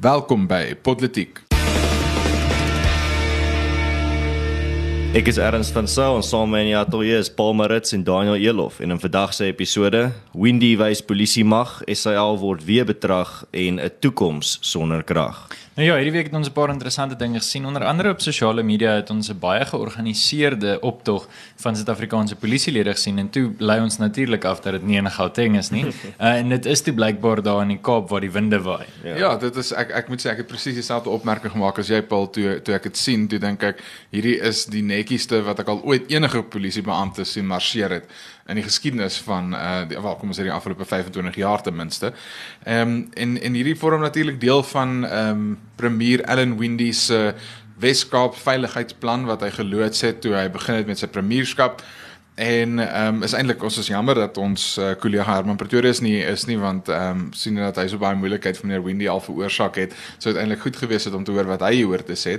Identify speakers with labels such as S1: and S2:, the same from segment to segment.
S1: Welkom by Politiek.
S2: Ek is Ernst van Sail en saam met my atolie is Paul Marits en Daniel Elof en in vandag se episode Windy wys polisie mag, SAL word weer betrag en 'n toekoms sonder krag.
S3: Nou ja, hierdie week het ons 'n paar interessante dinge gesien. Onder andere op sosiale media het ons 'n baie georganiseerde optog van Suid-Afrikaanse polisielede gesien en toe lei ons natuurlik af dat dit nie in Gauteng is nie. uh, en dit is toe blykbaar daar in die Kaap waar die winde waai.
S1: Ja. ja, dit is ek ek moet sê ek het presies dieselfde opmerking gemaak as jy Paul toe toe ek dit sien, toe dink ek hierdie is die netjieste wat ek al ooit enige polisiebeampte sien marseer het in die geskiedenis van uh die wel kom ons sê die afgelope 25 jaar ten minste. Ehm um, en en hierdie vorm natuurlik deel van ehm um, premier Allan Windy se Weskaap veiligheidsplan wat hy geloods het toe hy begin het met sy premierskap. En ehm um, is eintlik ons is jammer dat ons uh, kollega Herman Pretorius nie is nie want ehm um, sien dat hy so baie moeilikheid vir meneer Windy al veroorsaak het. Sou dit eintlik goed gewees het om te hoor wat hy hieroor te sê.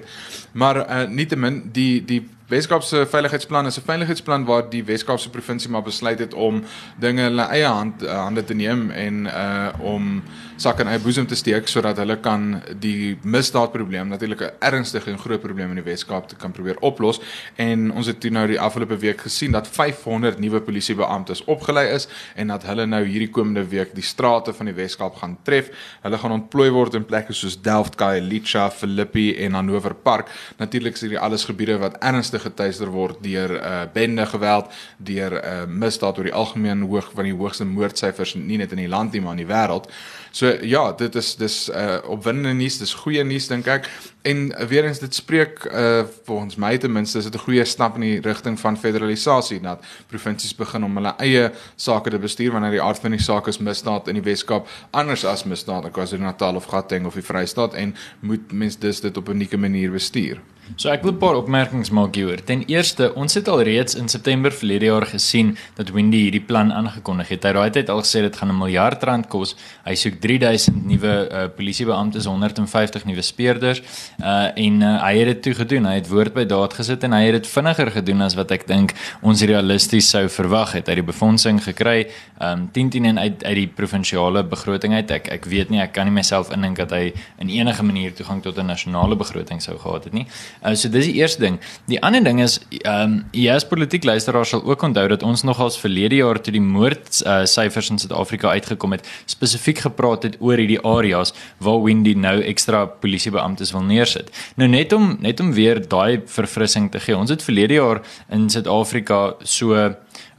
S1: Maar uh, nietemin die die Weskaapse veiligheidsplan is 'n veiligheidsplan waar die Weskaapse provinsie maar besluit het om dinge in hulle eie hand uh, hande te neem en uh om sak in eie boesem te steek sodat hulle kan die misdaadprobleem natuurlik 'n ernstige en groot probleem in die Weskaap te kan probeer oplos en ons het toe nou die afgelope week gesien dat 500 nuwe polisiebeamptes opgelei is en dat hulle nou hierdie komende week die strate van die Weskaap gaan tref. Hulle gaan ontplooi word in plekke soos Delft, Khayelitsha, Philippi en Hanover Park. Natuurlik is hierdie alles gebiede wat ernstig geteister word deur uh bende geweld, deur uh misdaad oor die algemeen hoog van die hoogste moordsyfers nie net in die land nie maar in die wêreld. So ja, dit is dis uh opwindende nuus, dis goeie nuus dink ek. En uh, weer eens dit spreek uh volgens my ten minste is dit 'n goeie stap in die rigting van federalisasie dat provinsies begin om hulle eie sake te bestuur wanneer die aard van die saak is misdaad in die Weskaap anders as misdaad in KwaZulu-Natal of Gauteng of die Vrystaat en moet mens dus dit op 'n unieke manier bestuur.
S3: So ek wil 'n paar opmerkings maak hieroor. Ten eerste, ons het al reeds in September verlede jaar gesien dat Windy hierdie plan aangekondig het. Hy dit al gesê dit gaan 'n miljard rand kos. Hy soek 3000 nuwe uh, polisiebeamptes, 150 nuwe speurders. Uh en uh, hy het dit toe gedoen. Hy het woord by daad gesit en hy het dit vinniger gedoen as wat ek dink ons realisties sou verwag het. Hy het die befondsing gekry, um 10 10 en uit uit die provinsiale begroting uit. Ek ek weet nie, ek kan nie myself indink dat hy in enige manier toegang tot 'n nasionale begroting sou gehad het nie. Uh, so dis die eerste ding. Die ander ding is ehm um, jy as politiek luisteraar sal ook onthou dat ons nogals verlede jaar toe die moord uh, syfers in Suid-Afrika uitgekom het, spesifiek gepraat het oor hierdie areas waar Windy nou ekstra polisiebeamptes wil neersit. Nou net om net om weer daai verfrissing te gee. Ons het verlede jaar in Suid-Afrika so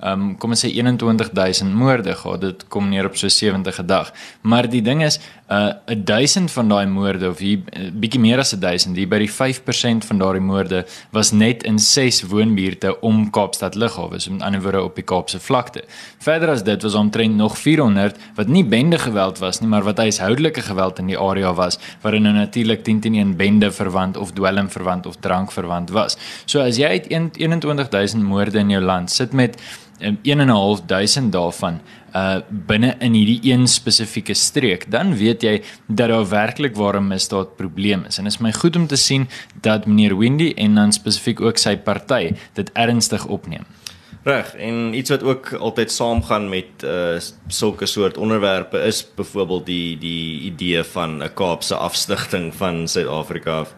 S3: ehm um, kom ons sê 21000 moorde gehad. Dit kom neer op so 70 'n dag. Maar die ding is, uh 1000 van daai moorde of hier uh, bietjie meer as 1000, hier by die 5% van daardie moorde was net in 6 woonbuurte om Kaapstad Lughawe, so met ander woorde op die Kaapse vlakte. Verder as dit was omtrent nog 400 wat nie bende geweld was nie, maar wat huishoudelike geweld in die area was, waarin nou natuurlik 10 teen 1 bende verwant of dwelm verwant of drank verwant was. So as jy uit 21000 moorde in jou land sit met 1.500 daarvan uh binne in hierdie een spesifieke streek, dan weet jy dat daar werklik ware misdaad probleem is. En dit is my goed om te sien dat meneer Windy en dan spesifiek ook sy party dit ernstig opneem.
S2: Reg, en iets wat ook altyd saamgaan met uh sulke soort onderwerpe is byvoorbeeld die die idee van 'n Kaapse afstigting van Suid-Afrika af.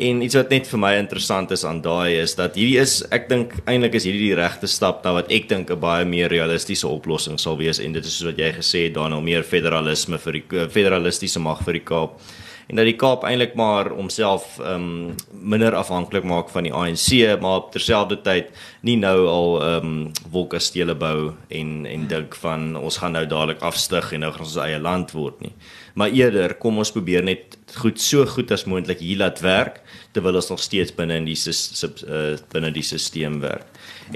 S2: En iets wat net vir my interessant is aan daai is dat hierdie is ek dink eintlik is hierdie die regte stap na wat ek dink 'n baie meer realistiese oplossing sal wees. En dit is soos wat jy gesê het Daniel meer federalisme vir die eh, federalistiese mag vir die Kaap en dat die Kaap eintlik maar homself ehm um, minder afhanklik maak van die ANC maar terselfdertyd nie nou al ehm um, wolkastele bou en en dink van ons gaan nou dadelik afstyg en nou gaan ons eie land word nie maar eerder kom ons probeer net goed so goed as moontlik hier laat werk terwyl ons nog steeds binne in die uh, binne die stelsel werk.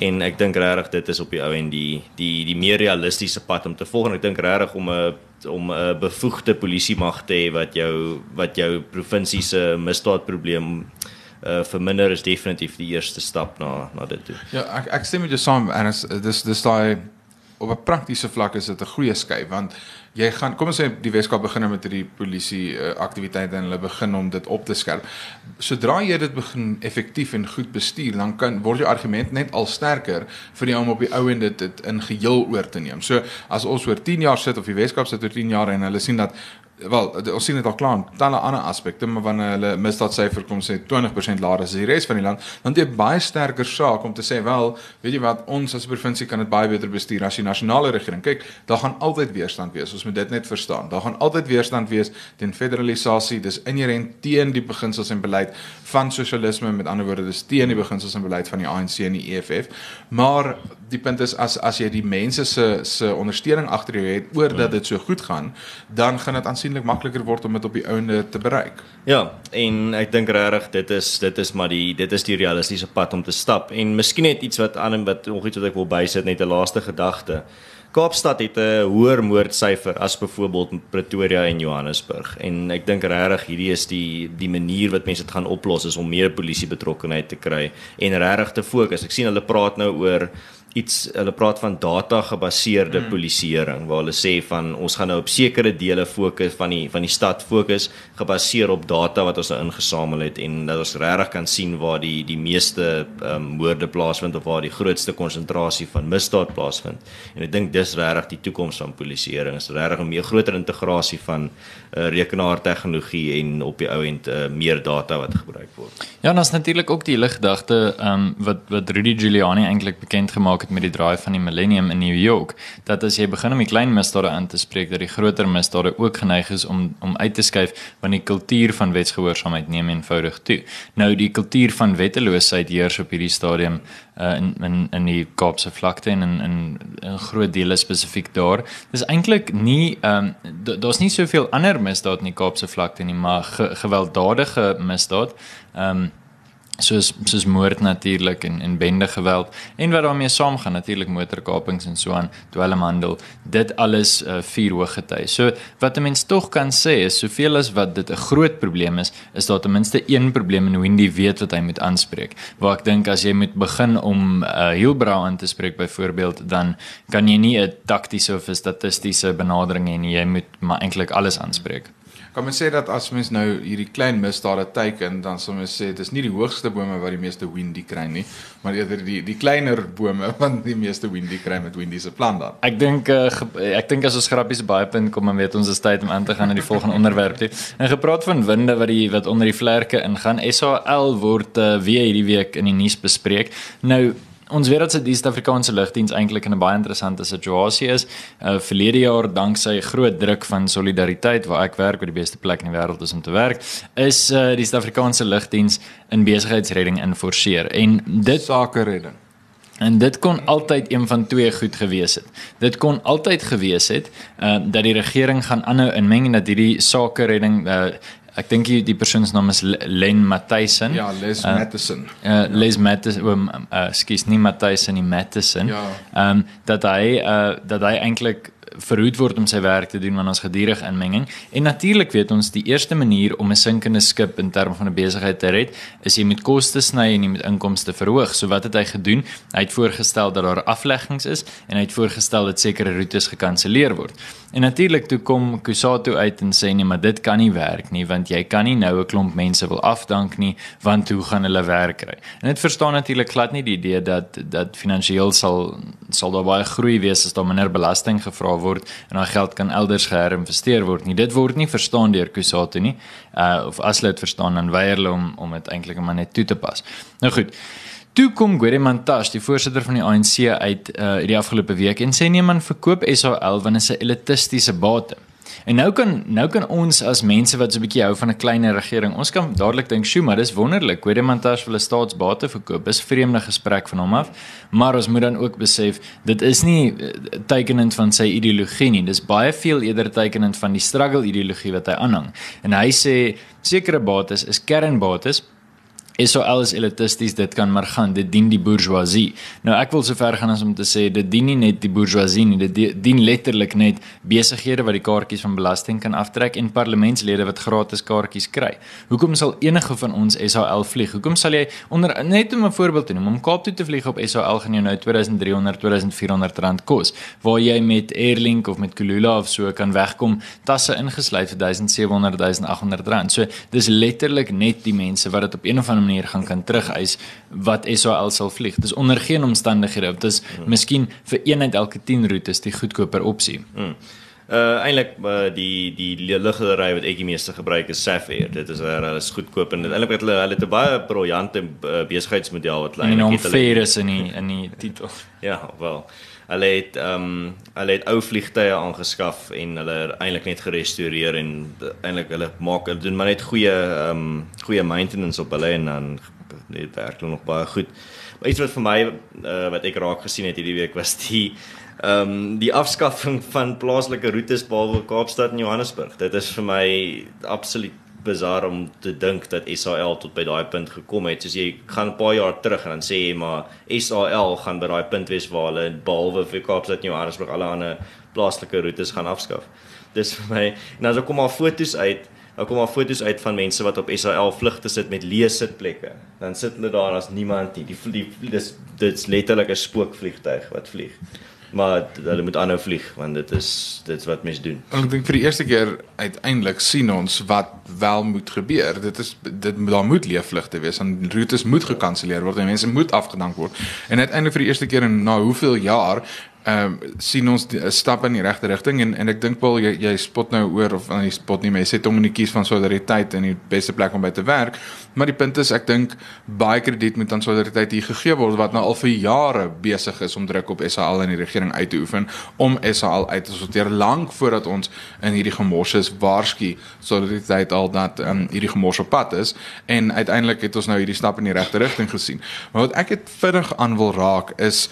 S2: En ek dink regtig dit is op die ou en die die die meer realistiese pad om te volg ek dink regtig om 'n om 'n bevoegde polisie mag te hê wat jou wat jou provinsie se misdaadprobleem uh verminder is definitief die eerste stap na na dit toe.
S1: Ja, ek ek stem met jou saam en dis dis daai op 'n praktiese vlak is dit 'n goeie skei want jy gaan kom ons sê die Weskaap begin met hierdie polisie uh, aktiwiteite en hulle begin om dit op te skerp. Sodra jy dit begin effektief en goed bestuur, dan kan word jou argument net al sterker vir die om op die ou en dit, dit in geheel oor te neem. So as ons oor 10 jaar sit of die Weskaap sit oor 10 jaar en hulle sien dat wel ons sien dit al klaar talle ander aspekte maar wanneer hulle misdaadsyfer kom sê 20% laer as die res van die land dan het jy baie sterker saak om te sê wel weet jy wat ons as provinsie kan dit baie beter bestuur as die nasionale regering. Kyk daar gaan altyd weerstand wees ons moet dit net verstaan. Daar gaan altyd weerstand wees teen federalisasie dis inherent teen die beginsels en beleid van sosialisme met ander woorde dis teen die beginsels en beleid van die ANC en die EFF maar die punt is as as jy die mense se se ondersteuning agter jou het oor dat dit so goed gaan dan gaan dit aansienlik makliker word om dit op die ouende te bereik.
S2: Ja, en ek dink regtig dit is dit is maar die dit is die realistiese pad om te stap en miskien net iets wat aan en wat nog iets wat ek wil bysit net 'n laaste gedagte. Kaapstad het 'n hoër moordsyfer as byvoorbeeld Pretoria en Johannesburg en ek dink regtig hierdie is die die manier wat mense dit gaan oplos is om meer polisie betrokkenheid te kry en regtig te fokus. Ek sien hulle praat nou oor iets hulle praat van data gebaseerde mm. polisieering waar hulle sê van ons gaan nou op sekere dele fokus van die van die stad fokus gebaseer op data wat ons nou ingesamel het en dat ons regtig kan sien waar die die meeste um, moorde plaasvind of waar die grootste konsentrasie van misdaad plaasvind. En ek dink dis regtig die toekoms van polisieering. Is regtig 'n meer groter integrasie van uh, rekenaartegnologie en op die ou end uh, meer data wat gebruik word.
S3: Ja, en ons natuurlik ook die hele gedagte ehm um, wat wat Rudy Giuliani eintlik bekend gemaak het met die draai van die millennium in New York, dat as jy begin om die klein misdade aan te spreek, dat die groter misdade ook geneig is om om uit te skuif want die kultuur van wetsgehoorsaamheid neem eenvoudig toe. Nou die kultuur van wetteloosheid heers op hierdie stadium uh, in in in die Kaapse vlakte en in in 'n groot dele spesifiek daar. Dis eintlik nie ehm um, daar's nie soveel ander misdaad in die Kaapse vlakte nie, maar ge, gewelddadige misdaad. Ehm um, soos soos moord natuurlik en en bende geweld en wat daarmee saamgaan natuurlik motorkapings en so aan dwelmhandel dit alles uh, vier hoog gety. So wat 'n mens tog kan sê is soveel as wat dit 'n groot probleem is, is daar ten minste een probleem en Wendy weet wat hy moet aanspreek. Waar ek dink as jy moet begin om 'n uh, heelbrau aan te spreek byvoorbeeld dan kan jy nie 'n taktiese of 'n statistiese benadering hê nie, jy moet maar eintlik alles aanspreek.
S1: Kan mens sê dat as mens nou hierdie klein misdade teiken, dan sal mens sê dis nie die hoogste bome wat die meeste windy kry nie, maar eerder die die kleiner bome wat die meeste windy kry met windy se plan dan.
S3: Ek dink uh, ek dink as ons grappies baie punt kom en weet ons is tyd om aan te gaan na die volgende onderwerp toe. En gepraat van winde wat die wat onder die vlerke ingaan, SAL word uh, weer hierdie week in die nuus bespreek. Nou Ons weet dat die Suid-Afrikaanse lugdiens eintlik in 'n baie interessante situasie is. Uh verlede jaar danksy groot druk van solidariteit waar ek werk by die beste plek in die wêreld is om te werk, is uh die Suid-Afrikaanse lugdiens in besigheidsredding inforceer en dit
S1: sake redding.
S3: En dit kon altyd een van twee goed gewees het. Dit kon altyd gewees het uh dat die regering gaan aanhou inmeng en dat hierdie sake redding uh ek dink die, die persoon se naam is Len Matthysen.
S1: Ja, Les uh, Matthysen.
S3: Uh, ja. Les Matthysen, um, uh, skus nie Matthysen nie, Matthysen. Ja. Ehm um, dat hy uh, dat hy eintlik verhoed word om sy werk te doen wanneer ons gedurig inmenging. En natuurlik weet ons die eerste manier om 'n sinkende skip in terme van 'n besigheid te red, is jy met koste sny en jy met inkomste verhoog. So wat het hy gedoen? Hy het voorgestel dat daar afleggings is en hy het voorgestel dat sekere roetes gekanselleer word. En natuurlik toe kom Kusato uit en sê nee, maar dit kan nie werk nie want jy kan nie nou 'n klomp mense wil afdank nie want hoe gaan hulle werk kry? En dit verstaan natuurlik glad nie die idee dat dat finansiëel sal sal daar baie groei wees as daar minder belasting gevra word en daai geld kan elders geherinvesteer word nie. Dit word nie verstaan deur Kusato nie. Uh of as hulle dit verstaan dan weier hulle om om dit eintlik maar net toe te pas. Nou goed. Toe kom Gueremantash, die voorsitter van die ANC uit uh die afgelope week en sê nee man, verkoop SAL want dit is 'n elitistiese bate. En nou kan nou kan ons as mense wat so 'n bietjie hou van 'n klein regering, ons kan dadelik dink, "Sjoe, maar dis wonderlik. Gueremantash wil 'n staatsbate verkoop." Dis 'n vreemde gesprek van hom af. Maar ons moet dan ook besef, dit is nie eh, tekenend van sy ideologie nie. Dis baie veel eerder tekenend van die struggle ideologie wat hy aanhang. En hy sê sekere bates is kernbates Is elitisties, dit kan maar gaan, dit dien die bourgeoisie. Nou ek wil sover gaan as om te sê dit dien nie net die bourgeoisie nie, dit dien letterlik net besighede wat die kaartjies van belasting kan aftrek en parlementslede wat gratis kaartjies kry. Hoekom sal enige van ons SOL vlieg? Hoekom sal jy onder net om 'n voorbeeld te noem, om Kaap toe te vlieg op SOL gaan jou nou 2300, 2400 rand kos, waar jy met Airlink of met Kulula of so kan wegkom, tasse ingesluit vir 1700, 1800 rand. So dis letterlik net die mense wat dit op een of ander manier gaan kan terugeis wat SAL sal vlieg. Dis onder geen omstandighede, dit is mm. miskien vir een uit elke 10 roetes die goedkoper opsie. Mm.
S2: Uh eintlik uh, die die lugredery wat ek die meeste gebruik is Safair. Dit is hulle is goedkoop en eintlik het hulle hulle het 'n baie briljante uh, besigheidsmodel wat
S3: hulle eintlik het. Fair is in die in die titel.
S2: ja, wel. Hulle het ehm um, hulle het ou vliegtye aangeskaf en hulle eintlik net gerestoreer en eintlik hulle maak hulle doen maar net goeie ehm um, goeie maintenance op hulle en dan net werk hulle nog baie goed. Maar iets wat vir my uh, wat ek raak gesien het hierdie week was die ehm um, die afskaffing van plaaslike roetes behalwe Kaapstad en Johannesburg. Dit is vir my absoluut bizar om te dink dat SAL tot by daai punt gekom het. Soos jy gaan 'n paar jaar terug en dan sê jy maar SAL gaan by daai punt wees waar hulle behalwe vir Kaapstad en Johannesburg alle ander plaaslike roetes gaan afskaf. Dis vir my en as ek kom maar foto's uit Ek kom maar foto's uit van mense wat op SAL vlugte sit met leë sitplekke. Dan sit hulle daar en daar's niemand nie. Die die dis dit's letterlik 'n spookvliegtuig wat vlieg maar hulle moet aanhou vlieg want dit is dit's wat mense doen.
S1: En ek dink vir die eerste keer uiteindelik sien ons wat wel moet gebeur. Dit is dit daar moet leefvlugte wees en roetes moet gekanselleer word en mense moet afgedank word. En uiteindelik vir die eerste keer in na hoeveel jaar ehm um, sien ons 'n stap in die regte rigting en en ek dink wel jy jy spot nou oor of aan die spot nie mense sê om nie kies van solidariteit in die beste plek om by te werk. Maar die punt is ek dink baie krediet moet aan solidariteit hier gegee word wat nou al vir jare besig is om druk op SAL en die regering uit te oefen om SAL uit te sorteer lank voordat ons in hierdie gemors is waarsku solidariteit al dat ehm um, hierdie gemors op pad is. En uiteindelik het ons nou hierdie stap in die regte rigting gesien. Maar wat ek het vinnig aan wil raak is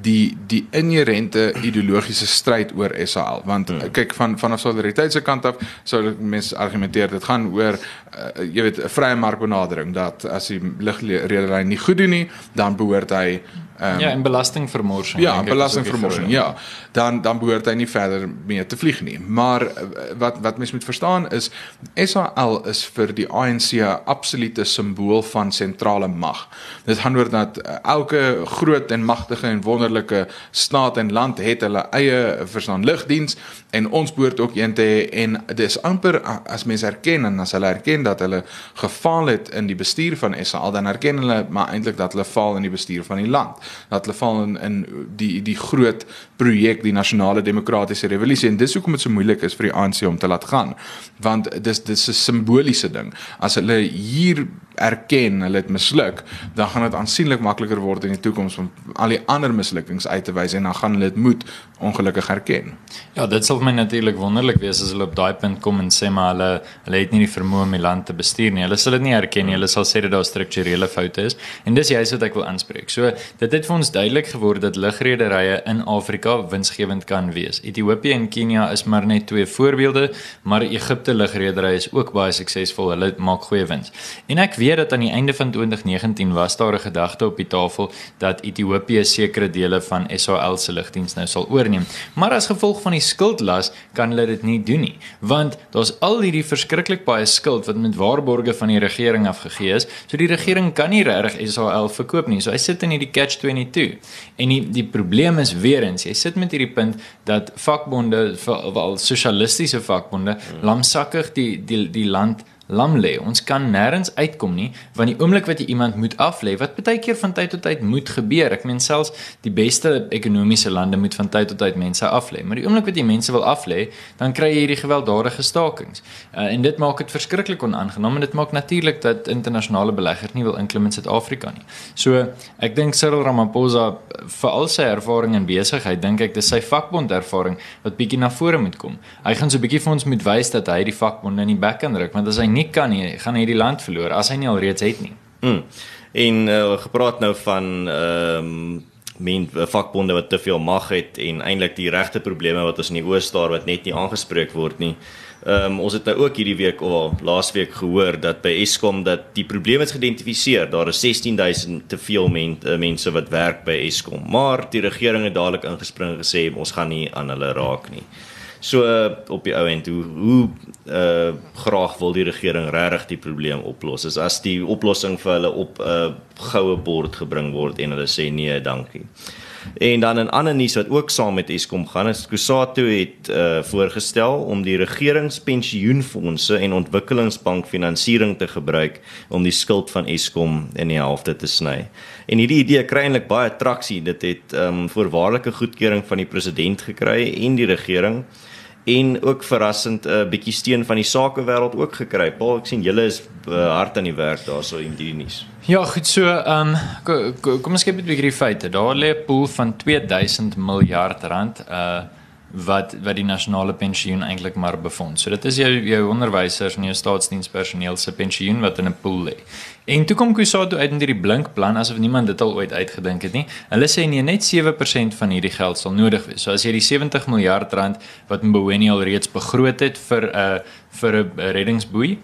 S1: die die inherente ideologiese stryd oor SAL want hmm. kyk van van 'n solidariteit se kant af sou mense argumenteer dit gaan oor uh, jy weet 'n vrye markbenadering dat as die lugredery nie goed doen nie dan behoort hy
S3: Um, ja, en belastingvermorsing.
S1: Ja, belastingvermorsing. Ja. Dan dan behoort hy nie verder mee te vlieg nie. Maar eh, wat wat mense moet verstaan is SAL is vir die ANC 'n absolute simbool van sentrale mag. Dit gaan oor dat eh, elke groot en magtige en wonderlike staat en land het hulle eie verstaan lugdiens en ons behoort ook een te hê en dis amper as mense erken en as hulle erken dat hulle gefaal het in die bestuur van SAL dan erken hulle maar eintlik dat hulle faal in die bestuur van die land dat hulle val in in die die groot projek die nasionale demokratiese revolusie. En dis hoekom dit so moeilik is vir die ANC om te laat gaan. Want dis dis 'n simboliese ding. As hulle hier erken hulle het misluk dan gaan dit aansienlik makliker word in die toekoms om al die ander mislukkings uit te wys en dan gaan hulle dit moet ongelukkig erken
S3: ja dit sal my natuurlik wonderlik wees as hulle op daai punt kom en sê maar hulle hulle het nie die vermoë om die land te bestuur nie hulle sal dit nie erken nie hulle sal sê dat daar strukturele foute is en dis juist wat ek wil aanspreek so dit het vir ons duidelik geword dat lugrederye in Afrika winsgewend kan wees. Ethiopië en Kenia is maar net twee voorbeelde, maar Egipte lugredery is ook baie suksesvol. Hulle maak goeie wins. En ek weet dat aan die einde van 2019 was daar 'n gedagte op die tafel dat Ethiopië sekere dele van SAL se lugdiens nou sal oorneem. Maar as gevolg van die skuldlas kan hulle dit nie doen nie, want daar's al hierdie verskriklik baie skuld wat met waarborge van die regering afgegee is. So die regering kan nie regtig SAL verkoop nie. So hy sit in hierdie catch 22. En die die probleem is weer eens, jy sit met hierdie punt dat vakbonde veral sosialistiese vakbonde hmm. lamsakkig die die die land lam lê. Ons kan nêrens uitkom nie want die oomblik wat jy iemand moet aflê, wat baie keer van tyd tot tyd moet gebeur. Ek meen selfs die beste ekonomiese lande moet van tyd tot tyd mense aflê. Maar die oomblik wat jy mense wil aflê, dan kry jy hierdie gewelddadige stakings. Uh, en dit maak dit verskriklik onaangenaam en dit maak natuurlik dat internasionale beleggers nie wil inklim in Suid-Afrika nie. So, ek dink Cyril Ramaphosa vir al sy ervaring in besigheid, dink ek dis sy vakbond ervaring wat bietjie na vore moet kom. Hy gaan so bietjie vir ons moet wys dat hy die vakbonde in die bek kan druk want as hy nie kan nie, gaan hy die land verloor as hy nie alreeds het nie.
S2: Mm. En uh, gepraat nou van ehm um, men vakbonde wat te veel mag het en eintlik die regte probleme wat ons in die Oos-Staar wat net nie aangespreek word nie. Ehm um, ons het nou ook hierdie week of laasweek gehoor dat by Eskom dat die probleem is geïdentifiseer. Daar is 16000 te veel men, uh, mense wat werk by Eskom, maar die regering het dadelik ingespring en gesê ons gaan nie aan hulle raak nie. So uh, op die ou end hoe hoe uh graag wil die regering regtig die probleem oplos? Is as die oplossing vir hulle op 'n uh, goue bord gebring word en hulle sê nee, dankie. En dan 'n ander nuus wat ook saam met Eskom gaan is Kusatu het uh voorgestel om die regeringspensioenfonde en ontwikkelingsbank finansiering te gebruik om die skuld van Eskom in die helfte te sny. En hierdie idee kry eintlik baie traksie. Dit het um voorwaardelike goedkeuring van die president gekry en die regering en ook verrassend 'n uh, bietjie steun van die sakewêreld ook gekry. Paul, ek sien julle is uh, hard aan die werk daarso in die nuus.
S3: Ja, goed so. Ehm um, kom ons kyk net 'n bietjie die feite. Daar lê 'n pool van 2000 miljard rand uh wat wat die nasionale pensioen eintlik maar befonds. So dit is jou jou onderwysers en jou staatsdienspersoneel se pensioen wat in 'n pool lê. En toe kom Kusatu uit met hierdie blink plan asof niemand dit al ooit uitgedink het nie. Hulle sê nee, net 7% van hierdie geld sal nodig wees. So as jy die 70 miljard rand wat Mboweni al reeds begroot het vir 'n uh, vir 'n reddingsboei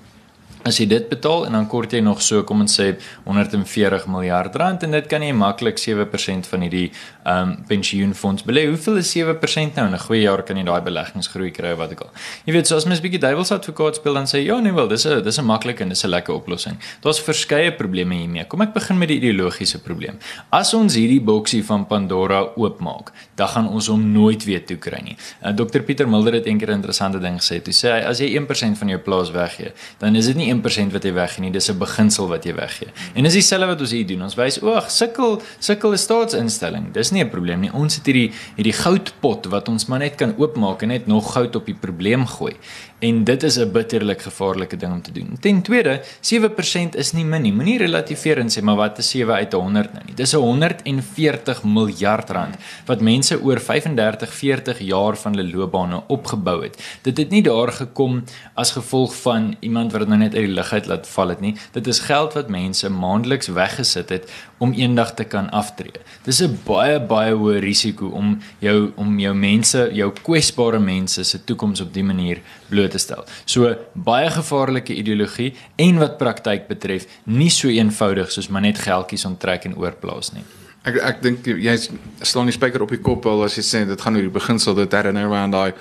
S3: as jy dit betaal en dan kort jy nog so kom ons sê 140 miljard rand en dit kan jy maklik 7% van hierdie ehm um, pensioenfonds belê. Hoeveel is 7% nou in 'n goeie jaar kan jy daai beleggingsgroei kry wat ek al. Jy weet so as mens bietjie duiwels advokaat speel dan sê ja nee wel dis 'n dis 'n maklike en dis 'n lekker oplossing. Daar's verskeie probleme hiermee. Kom ek begin met die ideologiese probleem. As ons hierdie boksie van Pandora oopmaak, dan gaan ons hom nooit weer toe kry nie. Uh, Dr Pieter Mulder het eendag 'n interessante ding gesê. Hy sê as jy 1% van jou plaas weggee, dan is dit nie 1% wat jy weggee nie, dis 'n beginsel wat jy weggee. En dis dieselfde wat ons hier doen. Ons wys oog, sukkel, sukkel 'n staatsinstelling. Dis nie 'n probleem nie. Ons het hierdie hierdie goudpot wat ons maar net kan oopmaak en net nog goud op die probleem gooi. En dit is 'n bitterlik gevaarlike ding om te doen. Ten tweede, 7% is nie min nie. Moenie relativeer en sê maar wat is 7 uit 100 nou nie. Dis 'n 140 miljard rand wat mense oor 35, 40 jaar van hulle loopbane opgebou het. Dit het nie daar gekom as gevolg van iemand wat dit nou net uit die lug uit laat val het nie. Dit is geld wat mense maandeliks weggesit het om eendag te kan aftree. Dis 'n baie baie hoë risiko om jou om jou mense, jou kwesbare mense se toekoms op dië manier bloot te stel. So baie gevaarlike ideologie en wat praktyk betref, nie so eenvoudig soos maar net geldjies onttrek en oorplaas nie.
S1: Ek ek dink jy staan die spyker op die kop al as jy sê dit gaan oor die beginsel dit herinner my aan daai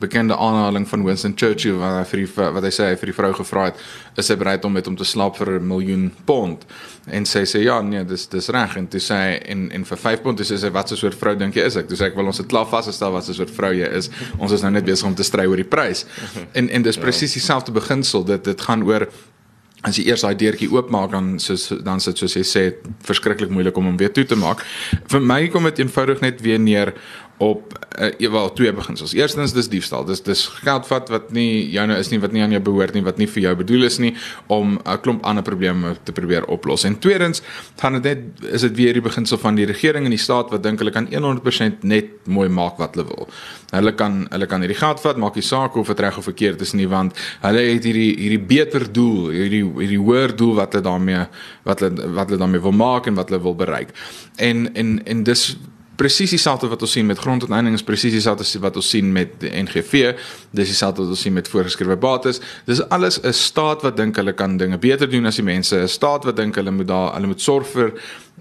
S1: bekende aanhaling van Winston Churchill wat hy vir die, wat hy sê hy vir die vrou gevra het is hy bereid om met hom te slaap vir 'n miljoen pond? En sy sê ja nee dis dis reg. En toe sê hy en en vir 5 pond? Sê sy wat so 'n soort vrou dink jy is ek? Toe sê ek wil ons dit klaar vasgestel wat so 'n soort vrou jy is. Ons is nou net besig om te stry oor die prys. En en dis presies dieselfde beginsel. Dit dit gaan oor as jy eers daai deurtjie oopmaak dan soos dan sit soos jy sê verskriklik moeilik om hom weer toe te maak. Vir my kom dit eenvoudig net weer neer op uh, wel twee beginsels. Eerstens dis diefstal. Dis dis geld vat wat nie joune is nie, wat nie aan jou behoort nie, wat nie vir jou bedoel is nie om 'n klomp ander probleme te probeer oplos. En tweedens gaan dit net is dit weer die beginsel van die regering en die staat wat dink hulle kan 100% net mooi maak wat hulle wil. Hulle kan hulle kan hierdie geld vat, maak nie saak of dit reg of verkeerd is nie, want hulle het hierdie hierdie beter doel, hierdie hierdie hoër doel wat hulle daarmee wat hulle wat hulle daarmee wil maak en wat hulle wil bereik. En en en dis presies dieselfde wat ons sien met grondonteiening is presies dieselfde wat ons sien met die NGV dis dieselfde wat ons sien met voorgeskrewe bates. Dis alles 'n staat wat dink hulle kan dinge beter doen as die mense 'n staat wat dink hulle moet daar hulle moet sorg vir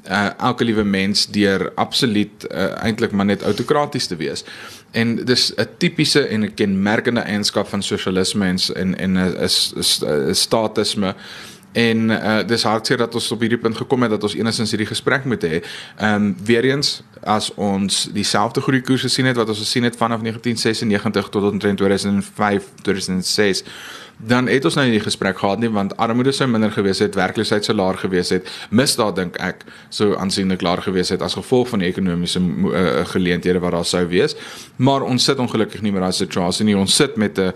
S1: uh, elke liewe mens deur absoluut uh, eintlik maar net autokraties te wees. En dis 'n tipiese en 'n kenmerkende eienskap van sosialisme en en 'n is statisme En uh dis hartseer dat ons op hierdie punt gekom het dat ons enigstens hierdie gesprek moet hê. Ehm um, weer eens as ons dieselfde groei koers gesien het wat ons gesien het vanaf 1996 tot omtrent 2005, 2006 dan het ons nou nie die gesprek gehad nie want armoede sou minder gewees het, werkloosheid sou laer gewees het, misdaad dink ek sou aansienlik laer gewees het as gevolg van die ekonomiese uh, geleenthede wat daar sou wees. Maar ons sit ongelukkig nie in daai situasie nie. Ons sit met 'n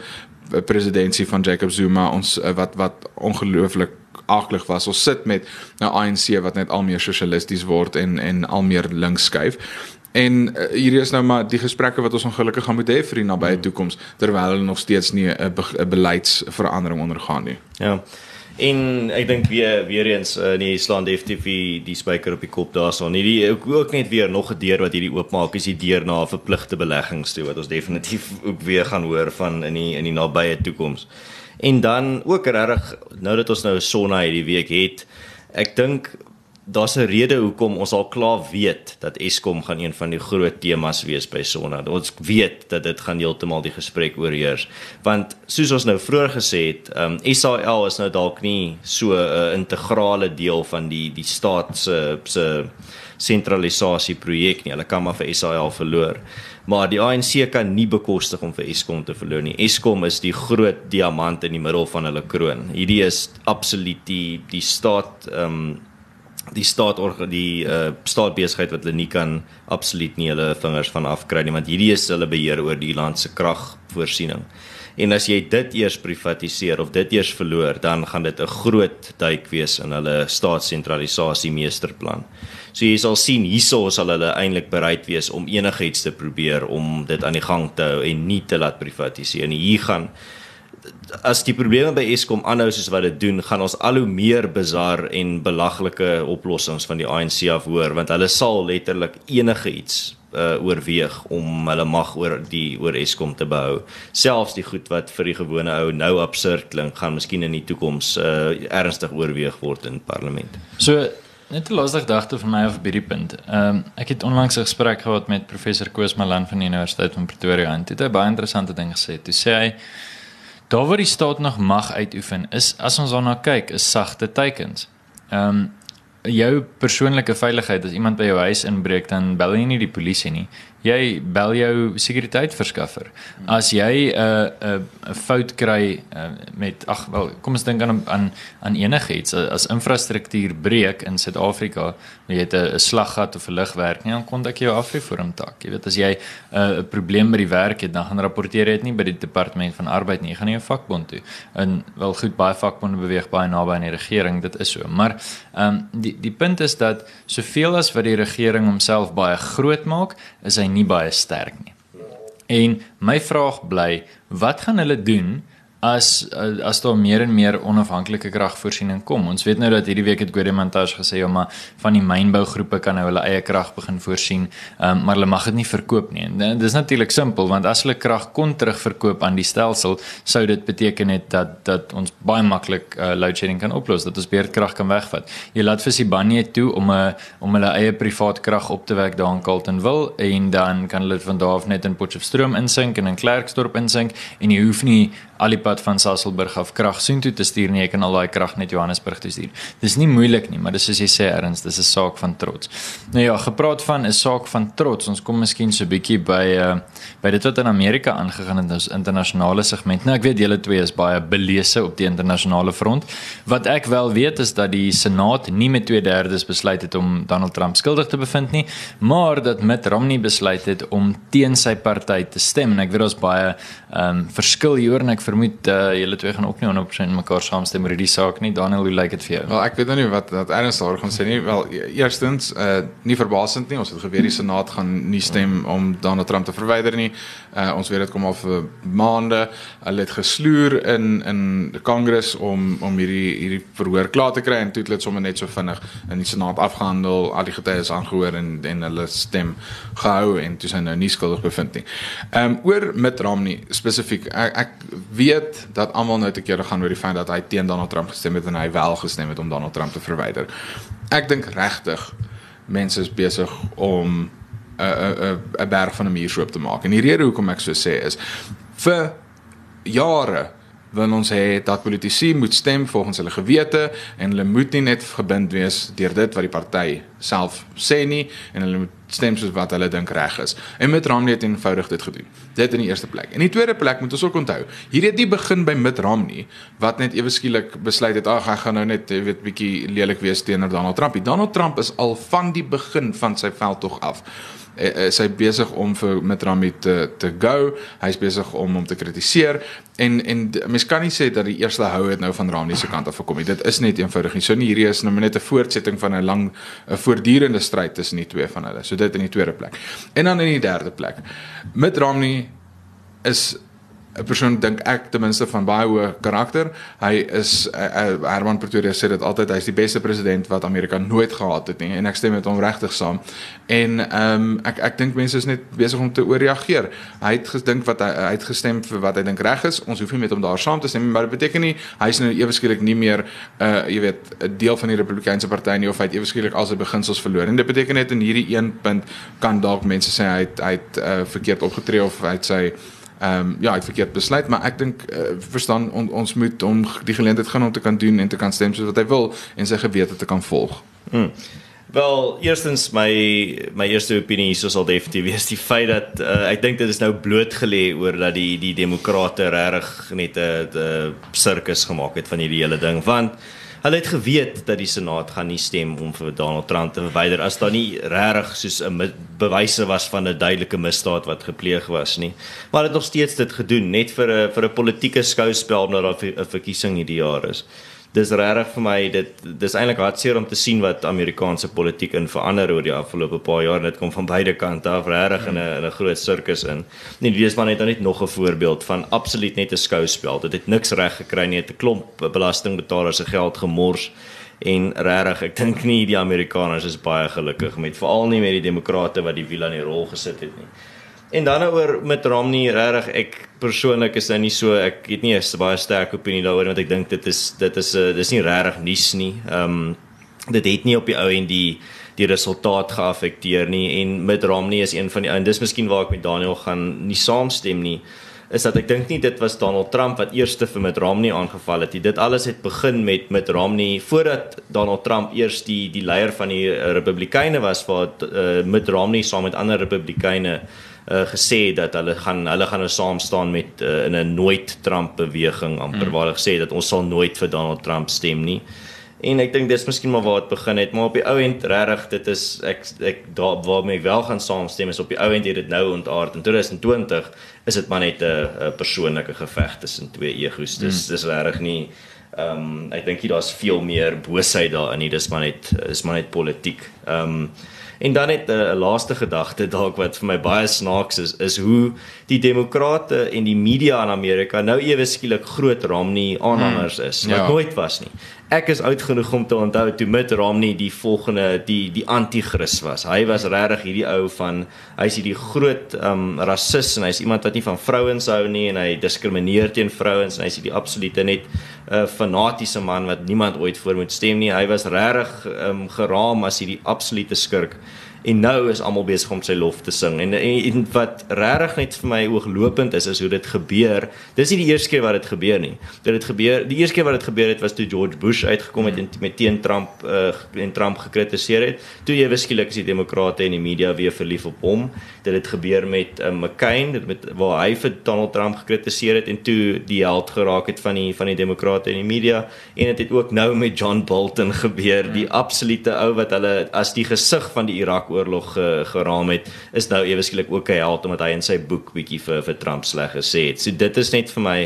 S1: presidentskap van Jacob Zuma ons uh, wat wat ongelooflik aklig was. Ons sit met 'n ANC wat net al meer sosialisties word en en al meer links skuif. En uh, hier is nou maar die gesprekke wat ons ongelukkig gaan moet hê vir die nabye hmm. toekoms terwyl hulle nog steeds nie 'n be beleidsverandering ondergaan nie.
S2: Ja. En ek dink weer weer eens uh, nee slaan definitief die spyker op die kop daarson. Nie die ook, ook net weer nog 'n deur wat hierdie oopmaak is die deur na 'n verpligte beleggings toe wat ons definitief ook weer gaan hoor van in die in die nabye toekoms. En dan ook regtig nou dat ons nou Sonna hierdie week het, ek dink daar's 'n rede hoekom ons al klaar weet dat Eskom gaan een van die groot temas wees by Sonna. Ons weet dat dit gaan heeltemal die gesprek oorheers. Want soos ons nou vroeër gesê het, um, SAL is nou dalk nie so 'n uh, integrale deel van die die staat se se sentralisasie projek nie. Hulle kan maar vir SAL verloor maar die ANC kan nie bekostig om vir Eskom te verloor nie. Eskom is die groot diamant in die middel van hulle kroon. Hierdie is absoluut die die staat ehm um, die staat die uh, staatsbesigheid wat hulle nie kan absoluut nie hulle vingers van afkry nie want hierdie is hulle beheer oor die land se kragvoorsiening. En as jy dit eers privatiseer of dit eers verloor, dan gaan dit 'n groot duik wees in hulle staatssentralisasie meesterplan. So jy sal sien hierso sal hulle eintlik bereid wees om enigiets te probeer om dit aan die gang te hou en nie te laat privatiseer nie. Hier gaan as die probleme by Eskom aanhou soos wat dit doen, gaan ons al hoe meer bizar en belaglike oplossings van die ANC af hoor want hulle sal letterlik enige iets uh, oorweeg om hulle mag oor die oor Eskom te behou. Selfs die goed wat vir die gewone ou nou absurd klink, gaan miskien in die toekoms uh, ernstig oorweeg word in parlement.
S3: So net 'n laaste gedagte vir my op hierdie punt. Ehm um, ek het onlangs 'n gesprek gehad met professor Koos Malan van die Universiteit van Pretoria en dit het baie interessante ding gesê. Toe sê hy daar waar die staat nog mag uitoefen is as ons daarna kyk, is sagte teikens. Ehm um, jou persoonlike veiligheid as iemand by jou huis inbreek dan bel jy nie die polisie nie jy bel jou sekuriteitverskaffer. As jy 'n uh, 'n uh, 'n fout kry uh, met ag wel kom ons dink aan aan aan enigiets as infrastruktuur breek in Suid-Afrika, jy het 'n slaggat of 'n ligwerk, nie dan kontak jy jou Afriforum tak. Jy weet as jy 'n uh, probleem by die werk het, dan gaan rapporteer jy dit nie by die departement van arbeid nie, jy gaan nie jou vakbond toe. En wel goed baie vakbonde beweeg baie naby aan die regering, dit is so. Maar ehm um, die die punt is dat soveel as wat die regering homself baie groot maak, is hy nie baie sterk nie. En my vraag bly, wat gaan hulle doen as as daar meer en meer onafhanklike kragvoorsiening kom. Ons weet nou dat hierdie week het Godemantage gesê ja, maar van die mynbougroepe kan nou hulle eie krag begin voorsien, um, maar hulle mag dit nie verkoop nie. En dit is natuurlik simpel want as hulle krag kon terugverkoop aan die stelsel, sou dit beteken het dat dat ons baie maklik uh, load shedding kan oplos, dat ons beerdkrag kan wegvat. Jy laat vir Sibanye toe om 'n om hulle eie privaat krag op te wek daar in Carletonville en dan kan hulle van daar af net in Potchefstroom insink en in Klerksdorp insink en jy hoef nie al die pad van Sasolburg af krag soontoe te stuur nie, jy kan al daai krag net Johannesburg toe stuur. Dis nie moeilik nie, maar dis soos jy sê erns, dis 'n saak van trots. Nou ja, gepraat van 'n saak van trots. Ons kom miskien so 'n bietjie by uh by dit wat in Amerika aangegaan het in ons internasionale segment. Nou ek weet julle twee is baie belese op die internasionale front. Wat ek wel weet is dat die Senaat nie met 2/3 besluit het om Donald Trump skuldig te bevind nie, maar dat Mitt Romney besluit het om teen sy party te stem en ek weet daar's baie ehm um, verskil hier en ek vermoed uh, julle twee gaan ook nie 100% mekaar saamstem oor hierdie saak nie. Daniel, hoe lyk dit vir jou?
S1: Wel, ek weet nou nie wat wat Ernst daar gaan sê nie. Wel, e-, eerstens, uh nie verbasend nie. Ons het geweet die Senaat gaan nie stem om Donald Trump te verwyder nie. Uh ons weet dit kom al vir maande. Hulle het gesloer in in die Kongres om om hierdie hierdie verhoor klaar te kry en toe het hulle sommer net so vinnig in die Senaat afgehandel, al die getuies aangehoor en en hulle stem gehou en toe is hy nou nie skuldig bevind nie. Ehm um, oor Mitt Romney spesifiek ek, ek weet dat almal nou te kere gaan oor die feit dat hy teen Donald Trump gestem het en hy wel gestem het om Donald Trump te verwyder. Ek dink regtig mense is besig om 'n 'n 'n berg van 'n muur so op te maak. En die rede hoekom ek so sê is vir jare wil ons hê dat politici moet stem volgens hulle gewete en hulle moet nie net gebind wees deur dit wat die party self sê nie en hulle moet stem soos wat hulle dink reg is. En Mitt Romney het eenvoudig dit gedoen. Dit in die eerste plek. En die tweede plek moet ons ook onthou. Hier het nie begin by Mitt Romney wat net ewe skielik besluit het ag ek gaan nou net weet bietjie lelik wees teenoor Donald Trump. Donald Trump is al van die begin van sy veldtog af uh, is hy besig om vir Mitrami te te go. Hy's besig om hom te kritiseer en en mens kan nie sê dat die eerste hou het nou van Ramni se kant af gekom nie. Dit is net eenvoudig nie. So nie hierdie is nou net 'n voortsetting van 'n lang 'n voortdurende stryd tussen die twee van hulle. So dit in die tweede plek. En dan in die derde plek. Mitrami is 'n persoon dink ek ten minste van baie hoë karakter. Hy is uh, Herman Pretoria sê dit altyd hy's die beste president wat Amerika nooit gehad het nie en ek stem met hom regtig saam. En ehm um, ek ek dink mense is net besig om te ooreageer. Hy het gedink wat hy, hy het gestem vir wat hy dink reg is. Ons hoef nie met hom daar saam te stem maar dit beteken nie hy's nou ewe skielik nie meer uh jy weet 'n deel van die Republikeinse party nie of hy het ewe skielik al sy beginsels verloor. En dit beteken net in hierdie een punt kan dalk mense sê hy het hy het uh, verkeerd opgetree of hy het sy ehm um, ja, ek verkeerd besluit, maar ek dink uh, verstaan on, ons moet om die geleentheid gaan om te kan doen en te kan stem soos wat hy wil en sy gewete te kan volg.
S2: Hmm. Wel, eerstens my my eerste opinie hier sal definitief wees die feit dat uh, ek dink dit is nou blootgelê oor dat die die demokrate regtig net 'n sirkus gemaak het van hierdie hele ding want Hulle het geweet dat die Senaat gaan nie stem om vir Donald Trump te verwyder as daar nie regtig soos 'n bewyse was van 'n duidelike misdaad wat gepleeg was nie. Maar hulle het nog steeds dit gedoen net vir 'n vir 'n politieke skouspel nadat daar 'n verkiesing hierdie jaar is dis regtig vir my dit dis eintlik hartseer om te sien wat Amerikaanse politiek in verander oor die afgelope paar jaar en dit kom van beide kante af regtig in 'n in 'n groot sirkus in. Nee, dis maar net net nog 'n voorbeeld van absoluut net 'n skouspel. Dit het niks reg gekry nie, het 'n klomp belastingbetalers se geld gemors en regtig ek dink nie die Amerikaners is baie gelukkig met veral nie met die demokrate wat die wiel aan die rol gesit het nie. En dan oor met Romney regtig ek persoonlik is hy nie so ek het nie 'n baie sterk opinie daaroor want ek dink dit is dit is 'n uh, dis nie regtig nuus nie. Ehm um, dit het nie op die ou en die die resultaat geaffekteer nie en met Romney is een van die en dis miskien waar ek met Daniel gaan nie saamstem nie is dat ek dink nie dit was Donald Trump wat eerste vir met Romney aangeval het. Dit alles het begin met met Romney voordat Donald Trump eers die die leier van die Republikeine was waar uh, met Romney saam met ander Republikeine uh, gesê dat hulle gaan hulle gaan nou saam staan met uh, in 'n nooit Trump beweging amper mm. waar hulle gesê dat ons sal nooit vir Donald Trump stem nie. En ek dink dis miskien maar waar dit begin het, maar op die ou end regtig dit is ek ek daar waarmee ek wel gaan saamstem is op die ou end het dit nou ontaard in 2020 is dit maar net 'n persoonlike geveg tussen twee egos. Dis mm. dis regtig nie ehm um, ek dink jy daar's veel meer boosheid daarin nie. Dis maar net is maar net politiek. Ehm um, En dan net 'n uh, laaste gedagte dalk wat vir my baie snaaks is, is hoe die demokrate en die media in Amerika nou ewe skielik groot Romney aanhangers is, wat ja. nooit was nie. Ek is oud genoeg om te onthou toe Mitt Romney die volgende die die anti-kris was. Hy was regtig hierdie ou van hy's hierdie groot um rasis en hy's iemand wat nie van vrouens hou nie en hy diskrimineer teen vrouens en hy's hierdie absolute net 'n uh, fanatiese man wat niemand ooit voor moet stem nie. Hy was regtig um geraam as hierdie absolute skurk en nou is almal besig om sy lof te sing. En, en, en wat regtig net vir my ooglopend is is hoe dit gebeur. Dis nie die eerste keer wat dit gebeur nie. Dit het gebeur die eerste keer wat dit gebeur het was toe George Bush uitgekom het en met teen Trump uh, en Trump gekritiseer het. Toe jy wisskielik is die demokrate en die media weer verlief op hom. Dit het gebeur met uh, McCain dit met waar hy vir Donald Trump gekritiseer het en toe die held geraak het van die van die demokrate en die media. En dit het, het ook nou met John Bolton gebeur die absolute ou wat hulle as die gesig van die Irak oorlog uh, geraam het, is nou ewe skielik ook 'n held omdat hy in sy boek bietjie vir vir Trump sleg gesê het. So dit is net vir my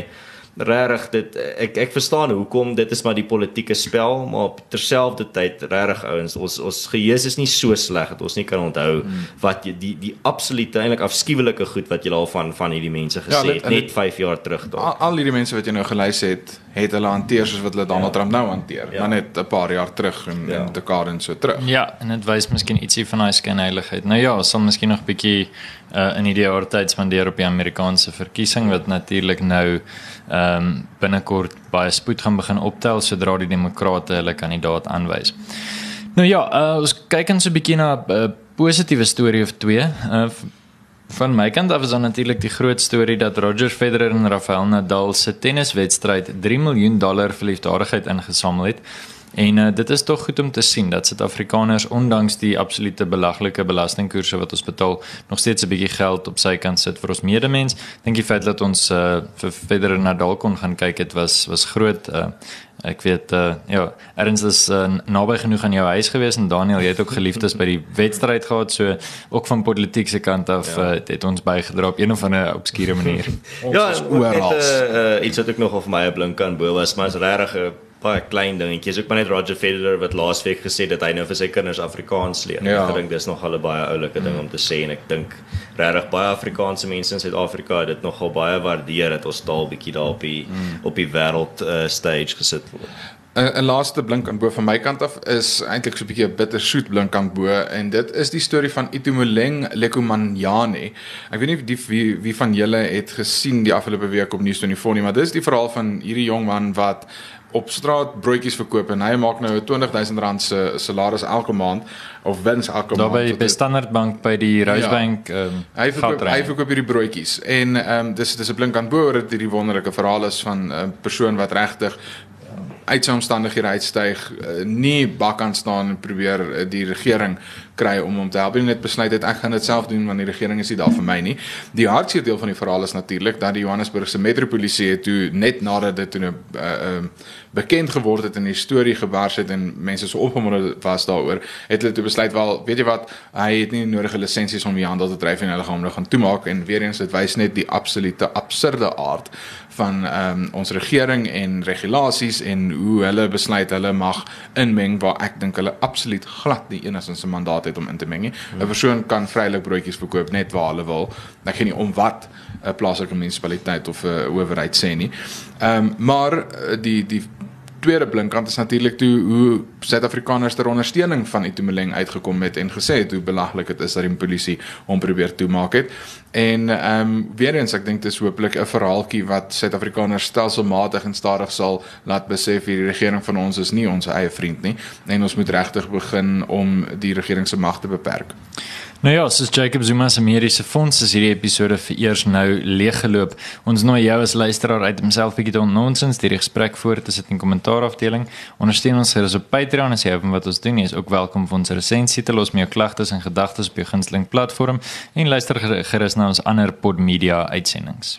S2: regtig dit ek ek verstaan hoekom dit is maar die politieke spel maar op terselfdertyd regtig ouens ons ons geheue is nie so sleg dat ons nie kan onthou hmm. wat jy, die die absolute eintlik afskuwelike goed wat jy al van van hierdie mense gesê ja, het net 5 jaar terug
S1: daar al, al hierdie mense wat jy nou gelys het het hulle hanteer soos wat hulle Donald ja. Trump nou hanteer ja. maar net 'n paar jaar terug en ja. en dekade en so terug
S3: ja en dit wys miskien ietsie van daai skynheiligheid nou ja sal miskien nog bietjie uh, in die jaar tyd spandeer op die Amerikaanse verkiesing wat natuurlik nou ehm um, binnekort baie spoed gaan begin optel sodra die demokrate hulle kandidaat aanwys. Nou ja, uh, ons kyk ons 'n bietjie na 'n uh, positiewe storie of twee. Uh, van my kant af is dan natuurlik die groot storie dat Roger Federer en Rafael Nadal se tenniswedstryd 3 miljoen dollar vir liefdadigheid ingesamel het. En uh, dit is tog goed om te sien dat Suid-Afrikaners ondanks die absolute belaglike belastingkoerse wat ons betaal, nog steeds 'n bietjie geld op sy kant sit vir ons medemens. Dink die feit dat ons uh, vir verder na Dalkon gaan kyk het was was groot. Uh, ek weet uh, ja, Erns is uh, naby genoeg aan jou huis gewees en Daniel, jy het ook geliefdes by die wedstryd gehad, so ook van politieke kant af ja. uh, het ons bygedra op een of ander obskure manier.
S2: ja, oral. Uh, iets wat ek nog of my 'n blink kan bo was, maar is regtig 'n baie klein dingetjies. Ook maar net Roger Federer wat laasweek gesê dat hy nou vir sy kinders Afrikaans leer. Ja. Ek dink dis nog al 'n baie oulike ding om te sê en ek dink regtig baie Afrikaanse mense in Suid-Afrika het dit nogal baie waardeer dat ons taal bietjie daar op die mm. op die wêreld uh, stage gesit word.
S1: 'n laaste blink aan bo van my kant af is eintlik so 'n bietjie 'n bittersoet blink aan bo en dit is die storie van Itumeleng Lekomanyane. Ek weet nie die, wie wie van julle het gesien die afgelope week op News24 nie, maar dis die verhaal van hierdie jong man wat op straat broodjies verkoop en hy maak nou 'n 20000 rand se salaris elke maand of wins elke
S3: maand. Daar by Standard Bank by die Rosebank ja, um,
S1: hy verkoop hy verkoop hierdie broodjies. En ehm um, dis dis 'n blink aan bo oor dit hierdie wonderlike verhaal is van 'n uh, persoon wat regtig uit sy omstandighede uitstyg, uh, nie bak aan staan en probeer uh, die regering kry om hom te help. Hy net besluit het ek gaan dit self doen want die regering is nie daar vir my nie. Die hartseer deel van die verhaal is natuurlik dat die Johannesburgse metropolisie toe net nadat dit toe 'n uh, uh, bekend geword het en die storie gebars het en mense so opgewonde was daaroor, het hulle toe besluit wel, weet jy wat, hy het nie nodige lisensies om die handel te dryf en hulle gaan hom nou gaan toemaak en weer eens dit wys net die absolute absurde aard van ehm um, ons regering en regulasies en hoe hulle besluit hulle mag inmeng waar ek dink hulle absoluut glad nie enigstens 'n mandaat het om in te meng nie. 'n Persoon kan vrylik broodjies verkoop net waar hulle wil. Ek gee nie om wat 'n plaaslike munisipaliteit of 'n owerheid sê nie. Ehm um, maar eh, die die tweede blinkkant is natuurlik toe hoe Suid-Afrikaners ter ondersteuning van Itumeleng uitgekom het en gesê het hoe belaglik dit is dat die polisie hom probeer toemaak het. En ehm um, weer eens ek dink dit is hopelik 'n verhaaltjie wat Suid-Afrikaners stelselmatig en stadig sal laat besef hierdie regering van ons is nie ons eie vriend nie en ons moet regtig begin om die regering se mag te beperk.
S3: Nou ja, soos Jacob Zuma se mediese fonds is hierdie episode vir eers nou leeggeloop. Ons nooi jou as luisteraar uit homself bietjie te nonsens die gesprek voor te sit in kommentaar afdeling. Ondersteun ons gerus op Patreon as jy hou van wat ons doen. Jy is ook welkom om ons resensie te los met jou klagtes en gedagtes op jou gunsteling platform en luister gerus na ons ander Pod Media uitsendings.